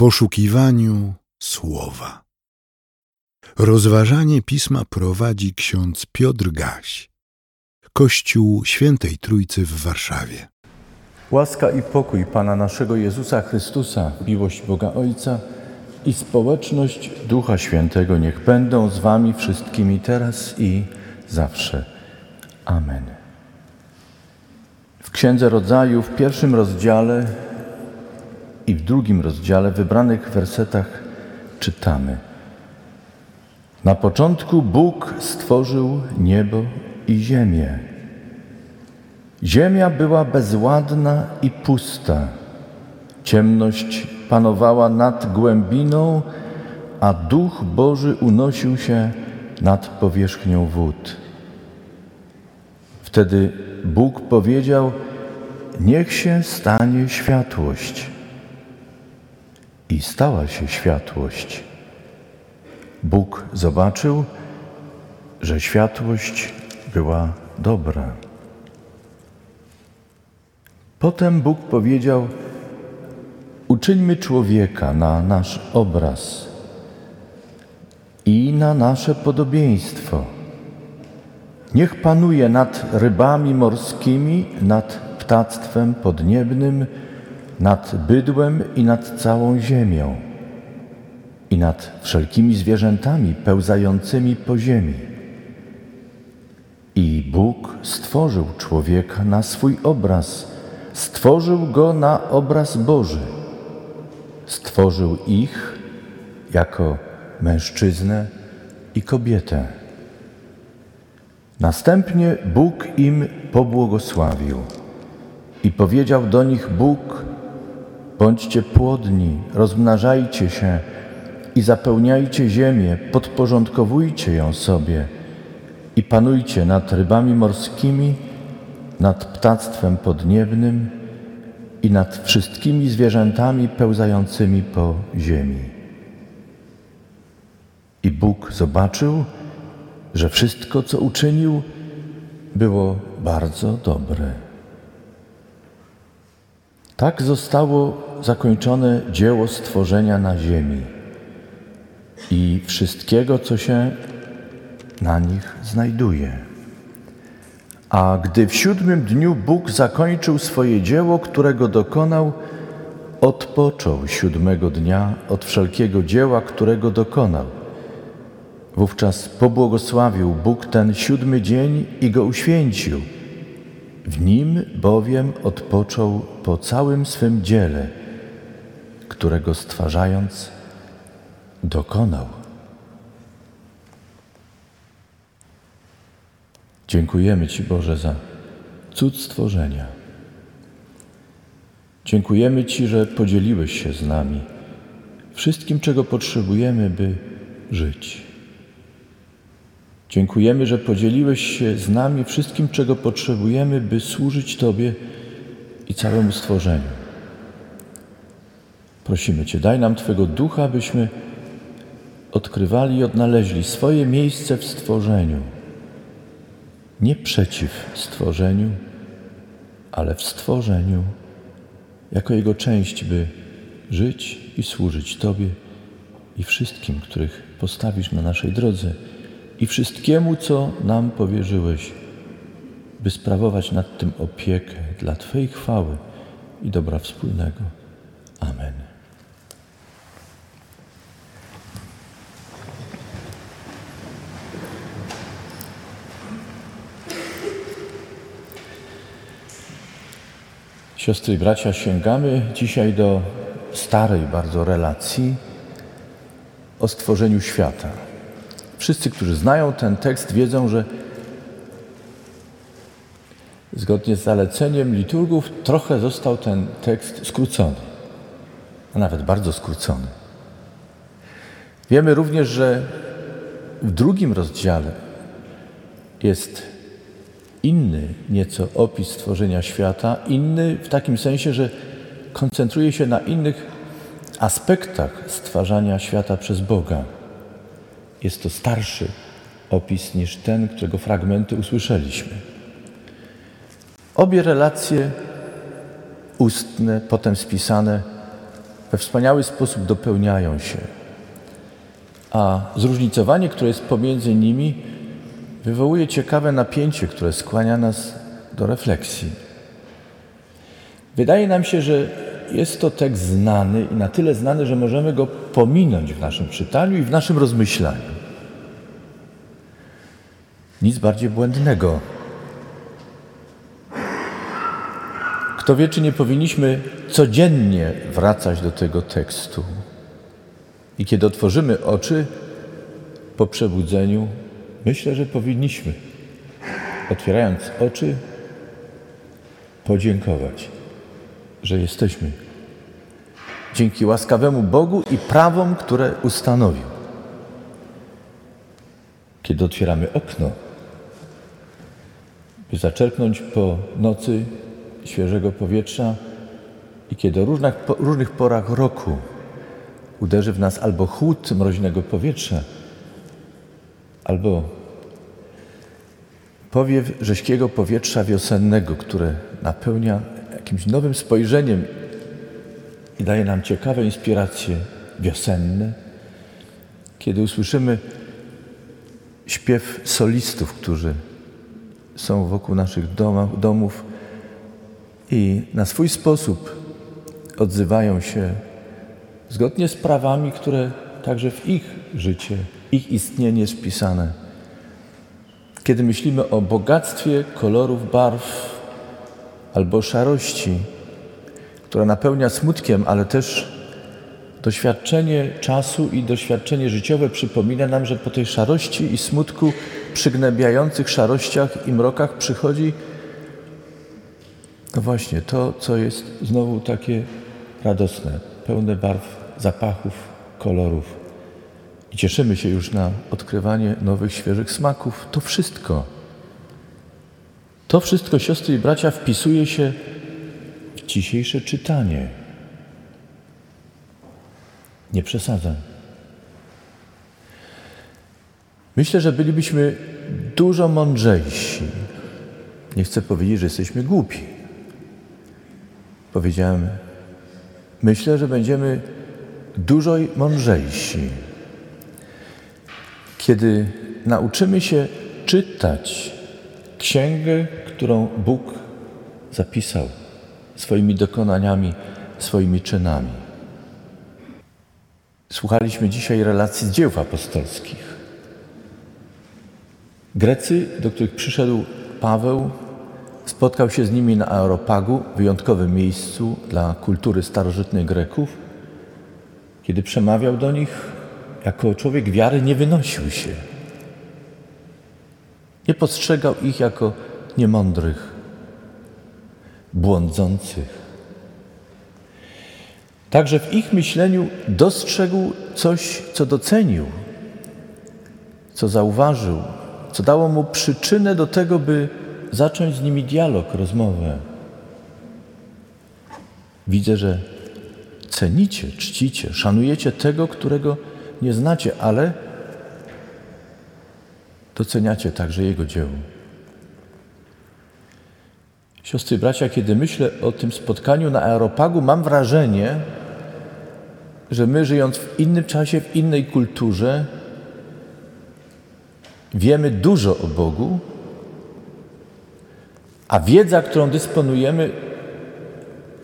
poszukiwaniu słowa. Rozważanie pisma prowadzi ksiądz Piotr Gaś, Kościół Świętej Trójcy w Warszawie. Łaska i pokój Pana naszego Jezusa Chrystusa, miłość Boga Ojca i społeczność Ducha Świętego niech będą z Wami wszystkimi teraz i zawsze. Amen. W Księdze Rodzaju w pierwszym rozdziale i w drugim rozdziale, w wybranych wersetach czytamy: Na początku Bóg stworzył niebo i ziemię. Ziemia była bezładna i pusta. Ciemność panowała nad głębiną, a duch Boży unosił się nad powierzchnią wód. Wtedy Bóg powiedział: Niech się stanie światłość. I stała się światłość. Bóg zobaczył, że światłość była dobra. Potem Bóg powiedział: Uczyńmy człowieka na nasz obraz i na nasze podobieństwo. Niech panuje nad rybami morskimi, nad ptactwem podniebnym, nad bydłem i nad całą ziemią, i nad wszelkimi zwierzętami pełzającymi po ziemi. I Bóg stworzył człowieka na swój obraz, stworzył go na obraz Boży. Stworzył ich jako mężczyznę i kobietę. Następnie Bóg im pobłogosławił i powiedział do nich Bóg: Bądźcie płodni, rozmnażajcie się i zapełniajcie ziemię, podporządkowujcie ją sobie i panujcie nad rybami morskimi, nad ptactwem podniebnym i nad wszystkimi zwierzętami pełzającymi po ziemi. I Bóg zobaczył, że wszystko, co uczynił, było bardzo dobre. Tak zostało zakończone dzieło stworzenia na ziemi i wszystkiego, co się na nich znajduje. A gdy w siódmym dniu Bóg zakończył swoje dzieło, którego dokonał, odpoczął siódmego dnia od wszelkiego dzieła, którego dokonał. Wówczas pobłogosławił Bóg ten siódmy dzień i go uświęcił. W nim bowiem odpoczął po całym swym dziele, którego stwarzając dokonał. Dziękujemy Ci, Boże, za cud stworzenia. Dziękujemy Ci, że podzieliłeś się z nami wszystkim, czego potrzebujemy, by żyć. Dziękujemy, że podzieliłeś się z nami wszystkim, czego potrzebujemy, by służyć Tobie i całemu stworzeniu. Prosimy Cię, daj nam Twego ducha, byśmy odkrywali i odnaleźli swoje miejsce w stworzeniu. Nie przeciw stworzeniu, ale w stworzeniu, jako jego część, by żyć i służyć Tobie i wszystkim, których postawisz na naszej drodze i wszystkiemu, co nam powierzyłeś, by sprawować nad tym opiekę dla Twojej chwały i dobra wspólnego. Amen. Siostry i bracia, sięgamy dzisiaj do starej bardzo relacji o stworzeniu świata. Wszyscy, którzy znają ten tekst, wiedzą, że zgodnie z zaleceniem liturgów trochę został ten tekst skrócony, a nawet bardzo skrócony. Wiemy również, że w drugim rozdziale jest inny nieco opis stworzenia świata, inny w takim sensie, że koncentruje się na innych aspektach stwarzania świata przez Boga. Jest to starszy opis niż ten, którego fragmenty usłyszeliśmy. Obie relacje ustne, potem spisane, we wspaniały sposób dopełniają się. A zróżnicowanie, które jest pomiędzy nimi, wywołuje ciekawe napięcie, które skłania nas do refleksji. Wydaje nam się, że jest to tekst znany i na tyle znany, że możemy go pominąć w naszym czytaniu i w naszym rozmyślaniu. Nic bardziej błędnego. Kto wie, czy nie powinniśmy codziennie wracać do tego tekstu. I kiedy otworzymy oczy po przebudzeniu, myślę, że powinniśmy, otwierając oczy, podziękować, że jesteśmy dzięki łaskawemu Bogu i prawom, które ustanowił. Kiedy otwieramy okno, by zaczerpnąć po nocy świeżego powietrza i kiedy o różnych, różnych porach roku uderzy w nas albo chłód mroźnego powietrza, albo powiew rześkiego powietrza wiosennego, które napełnia jakimś nowym spojrzeniem i daje nam ciekawe inspiracje wiosenne, kiedy usłyszymy śpiew solistów, którzy są wokół naszych domów, domów i na swój sposób odzywają się zgodnie z prawami, które także w ich życie, ich istnienie jest wpisane. Kiedy myślimy o bogactwie kolorów, barw albo szarości, która napełnia smutkiem, ale też doświadczenie czasu i doświadczenie życiowe przypomina nam, że po tej szarości i smutku, przygnębiających szarościach i mrokach przychodzi no właśnie to, co jest znowu takie radosne, pełne barw, zapachów, kolorów. I cieszymy się już na odkrywanie nowych, świeżych smaków. To wszystko. To wszystko, siostry i bracia, wpisuje się dzisiejsze czytanie. Nie przesadzam. Myślę, że bylibyśmy dużo mądrzejsi. Nie chcę powiedzieć, że jesteśmy głupi. Powiedziałem, myślę, że będziemy dużo mądrzejsi, kiedy nauczymy się czytać księgę, którą Bóg zapisał swoimi dokonaniami, swoimi czynami. Słuchaliśmy dzisiaj relacji z dzieł apostolskich. Grecy, do których przyszedł Paweł, spotkał się z nimi na Aeropagu, wyjątkowym miejscu dla kultury starożytnych Greków. Kiedy przemawiał do nich, jako człowiek wiary nie wynosił się. Nie postrzegał ich jako niemądrych, błądzących. Także w ich myśleniu dostrzegł coś, co docenił, co zauważył, co dało mu przyczynę do tego, by zacząć z nimi dialog, rozmowę. Widzę, że cenicie, czcicie, szanujecie tego, którego nie znacie, ale doceniacie także Jego dzieło. Siostry i bracia, kiedy myślę o tym spotkaniu na Aeropagu, mam wrażenie, że my żyjąc w innym czasie, w innej kulturze, wiemy dużo o Bogu, a wiedza, którą dysponujemy,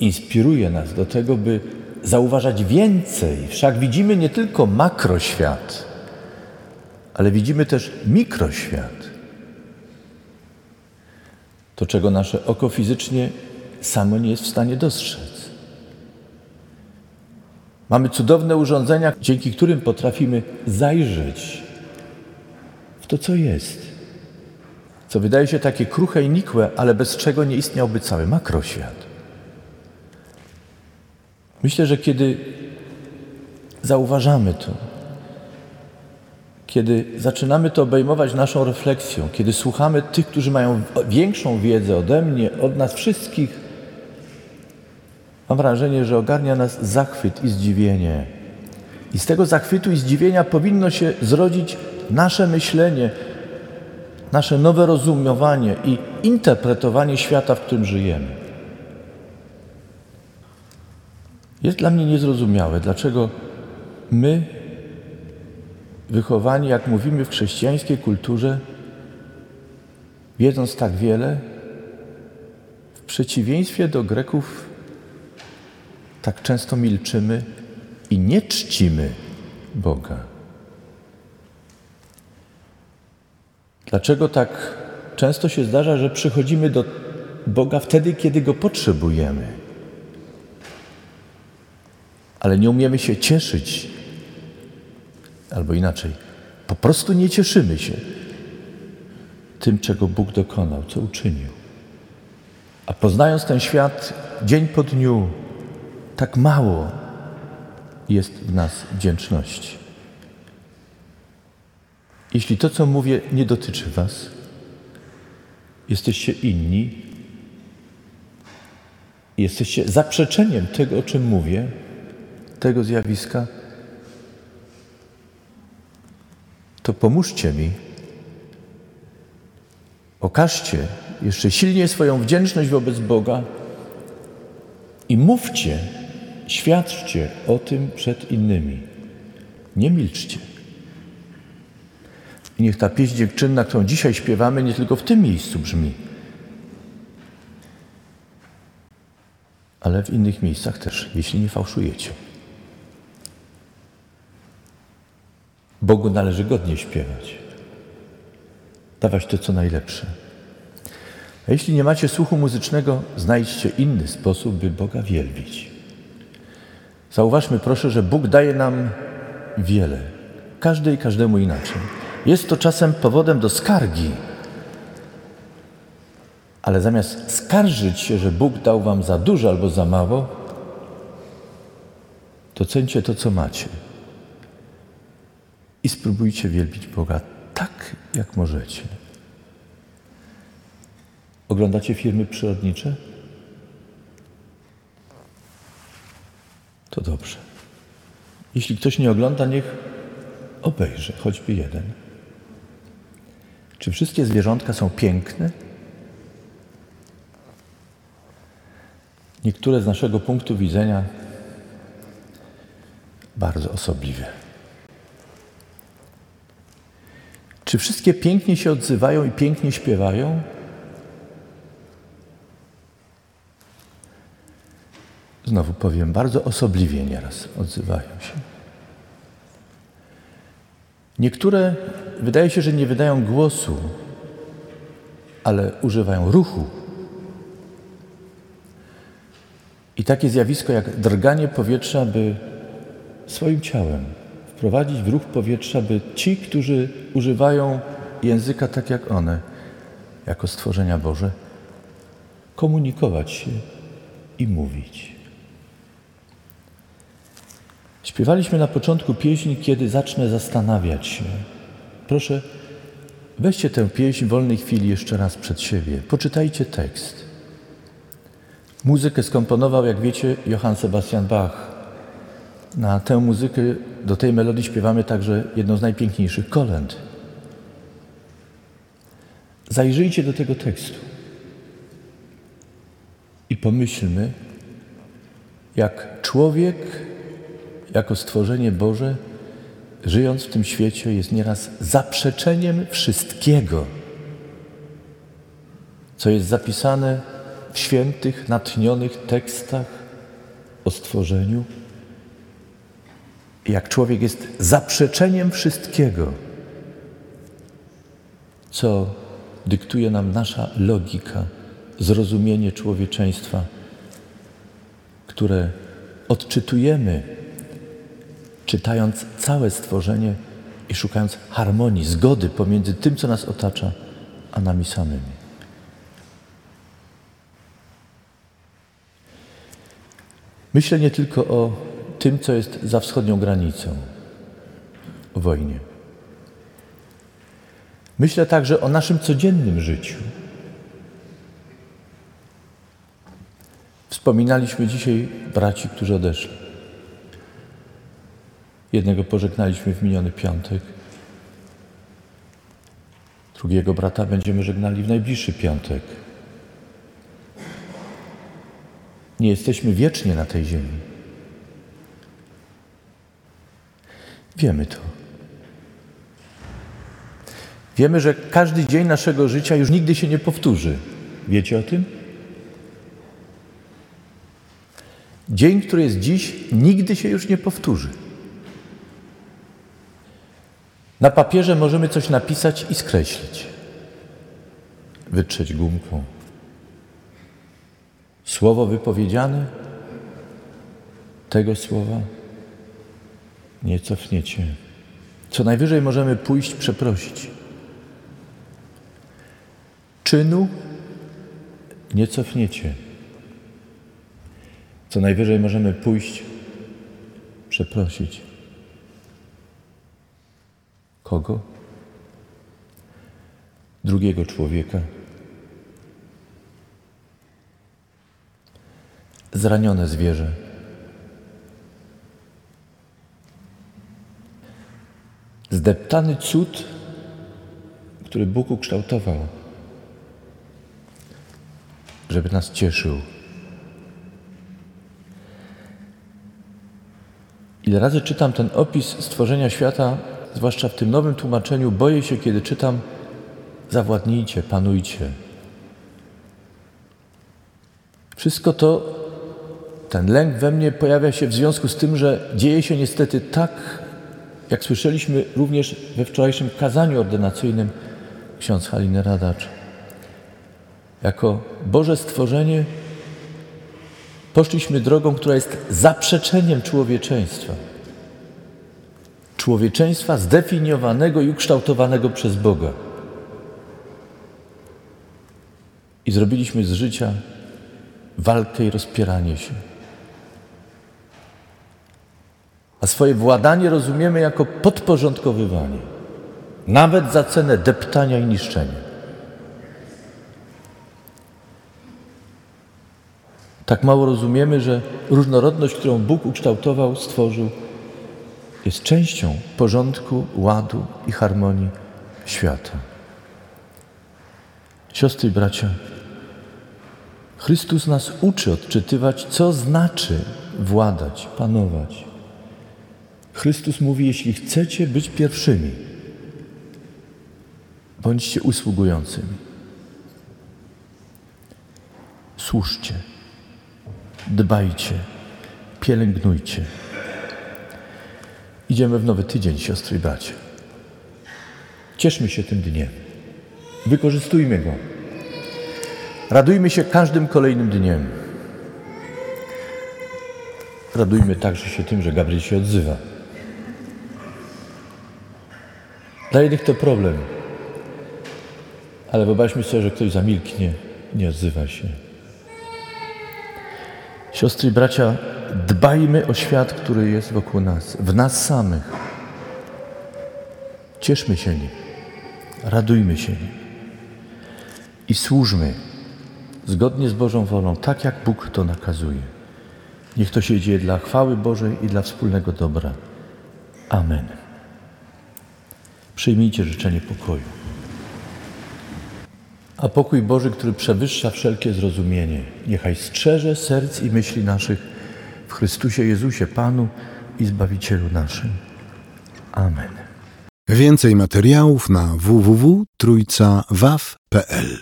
inspiruje nas do tego, by zauważać więcej. Wszak widzimy nie tylko makroświat, ale widzimy też mikroświat. To, czego nasze oko fizycznie samo nie jest w stanie dostrzec. Mamy cudowne urządzenia, dzięki którym potrafimy zajrzeć w to, co jest. Co wydaje się takie kruche i nikłe, ale bez czego nie istniałby cały makroświat. Myślę, że kiedy zauważamy to, kiedy zaczynamy to obejmować naszą refleksją, kiedy słuchamy tych, którzy mają większą wiedzę ode mnie, od nas wszystkich, mam wrażenie, że ogarnia nas zachwyt i zdziwienie. I z tego zachwytu i zdziwienia powinno się zrodzić nasze myślenie, nasze nowe rozumowanie i interpretowanie świata, w którym żyjemy. Jest dla mnie niezrozumiałe, dlaczego my, wychowani, jak mówimy w chrześcijańskiej kulturze, wiedząc tak wiele, w przeciwieństwie do Greków tak często milczymy i nie czcimy Boga. Dlaczego tak często się zdarza, że przychodzimy do Boga wtedy, kiedy Go potrzebujemy? Ale nie umiemy się cieszyć, albo inaczej, po prostu nie cieszymy się tym, czego Bóg dokonał, co uczynił. A poznając ten świat dzień po dniu, tak mało jest w nas wdzięczności. Jeśli to, co mówię, nie dotyczy Was, jesteście inni, jesteście zaprzeczeniem tego, o czym mówię, tego zjawiska, to pomóżcie mi, okażcie jeszcze silniej swoją wdzięczność wobec Boga i mówcie, świadczcie o tym przed innymi. Nie milczcie. I niech ta pieśń dziękczynna, którą dzisiaj śpiewamy, nie tylko w tym miejscu brzmi, ale w innych miejscach też, jeśli nie fałszujecie. Bogu należy godnie śpiewać, dawać to, co najlepsze. A jeśli nie macie słuchu muzycznego, znajdźcie inny sposób, by Boga wielbić. Zauważmy proszę, że Bóg daje nam wiele, każdy i każdemu inaczej. Jest to czasem powodem do skargi, ale zamiast skarżyć się, że Bóg dał wam za dużo albo za mało, to cencie to, co macie i spróbujcie wielbić Boga tak, jak możecie. Oglądacie filmy przyrodnicze? To dobrze. Jeśli ktoś nie ogląda, niech obejrzy choćby jeden. Czy wszystkie zwierzątka są piękne? Niektóre z naszego punktu widzenia bardzo osobliwe. Czy wszystkie pięknie się odzywają i pięknie śpiewają? Znowu powiem, bardzo osobliwie nieraz odzywają się. Niektóre wydaje się, że nie wydają głosu, ale używają ruchu. I takie zjawisko jak drganie powietrza, by swoim ciałem wprowadzić w ruch powietrza, by ci, którzy używają języka tak jak one, jako stworzenia Boże, komunikować się i mówić. Śpiewaliśmy na początku pieśni, kiedy zacznę zastanawiać się. Proszę, weźcie tę pieśń w wolnej chwili jeszcze raz przed siebie. Poczytajcie tekst. Muzykę skomponował, jak wiecie, Johann Sebastian Bach. Na tę muzykę, do tej melodii śpiewamy także jedną z najpiękniejszych kolęd. Zajrzyjcie do tego tekstu i pomyślmy, jak człowiek jako stworzenie Boże, żyjąc w tym świecie, jest nieraz zaprzeczeniem wszystkiego, co jest zapisane w świętych, natchnionych tekstach o stworzeniu. Jak człowiek jest zaprzeczeniem wszystkiego, co dyktuje nam nasza logika, zrozumienie człowieczeństwa, które odczytujemy czytając całe stworzenie i szukając harmonii, zgody pomiędzy tym, co nas otacza, a nami samymi. Myślę nie tylko o tym, co jest za wschodnią granicą, wojnie. Myślę także o naszym codziennym życiu. Wspominaliśmy dzisiaj braci, którzy odeszli. Jednego pożegnaliśmy w miniony piątek. Drugiego brata będziemy żegnali w najbliższy piątek. Nie jesteśmy wiecznie na tej ziemi. Wiemy to. Wiemy, że każdy dzień naszego życia już nigdy się nie powtórzy. Wiecie o tym? Dzień, który jest dziś, nigdy się już nie powtórzy. Na papierze możemy coś napisać i skreślić, wytrzeć gumką. Słowo wypowiedziane, tego słowa nie cofniecie. Co najwyżej możemy pójść przeprosić. Czynu nie cofniecie. Co najwyżej możemy pójść przeprosić. Kogo? Drugiego człowieka. Zranione zwierzę. Zdeptany cud, który Bóg ukształtował, żeby nas cieszył. Ile razy czytam ten opis stworzenia świata, zwłaszcza w tym nowym tłumaczeniu, boję się, kiedy czytam: zawładnijcie, panujcie. Wszystko to, ten lęk we mnie pojawia się w związku z tym, że dzieje się niestety tak, jak słyszeliśmy również we wczorajszym kazaniu ordynacyjnym ksiądz Haliny Radacz. Jako Boże stworzenie poszliśmy drogą, która jest zaprzeczeniem człowieczeństwa. Człowieczeństwa zdefiniowanego i ukształtowanego przez Boga. I zrobiliśmy z życia walkę i rozpieranie się. A swoje władanie rozumiemy jako podporządkowywanie, nawet za cenę deptania i niszczenia. Tak mało rozumiemy, że różnorodność, którą Bóg ukształtował, stworzył, jest częścią porządku, ładu i harmonii świata. Siostry i bracia, Chrystus nas uczy odczytywać, co znaczy władać, panować. Chrystus mówi: Jeśli chcecie być pierwszymi, bądźcie usługującymi. Służcie dbajcie, pielęgnujcie. Idziemy w nowy tydzień, siostry i bracia. Cieszmy się tym dniem. Wykorzystujmy go. Radujmy się każdym kolejnym dniem. Radujmy także się tym, że Gabriel się odzywa. Dla jednych to problem, ale wyobraźmy sobie, że ktoś zamilknie, nie odzywa się. Siostry i bracia, dbajmy o świat, który jest wokół nas, w nas samych. Cieszmy się nim, radujmy się nim i służmy zgodnie z Bożą wolą, tak jak Bóg to nakazuje. Niech to się dzieje dla chwały Bożej i dla wspólnego dobra. Amen. Przyjmijcie życzenie pokoju. A pokój Boży, który przewyższa wszelkie zrozumienie, niechaj strzeże serc i myśli naszych w Chrystusie Jezusie, Panu i Zbawicielu naszym. Amen. Więcej materiałów na www.trójcawaw.pl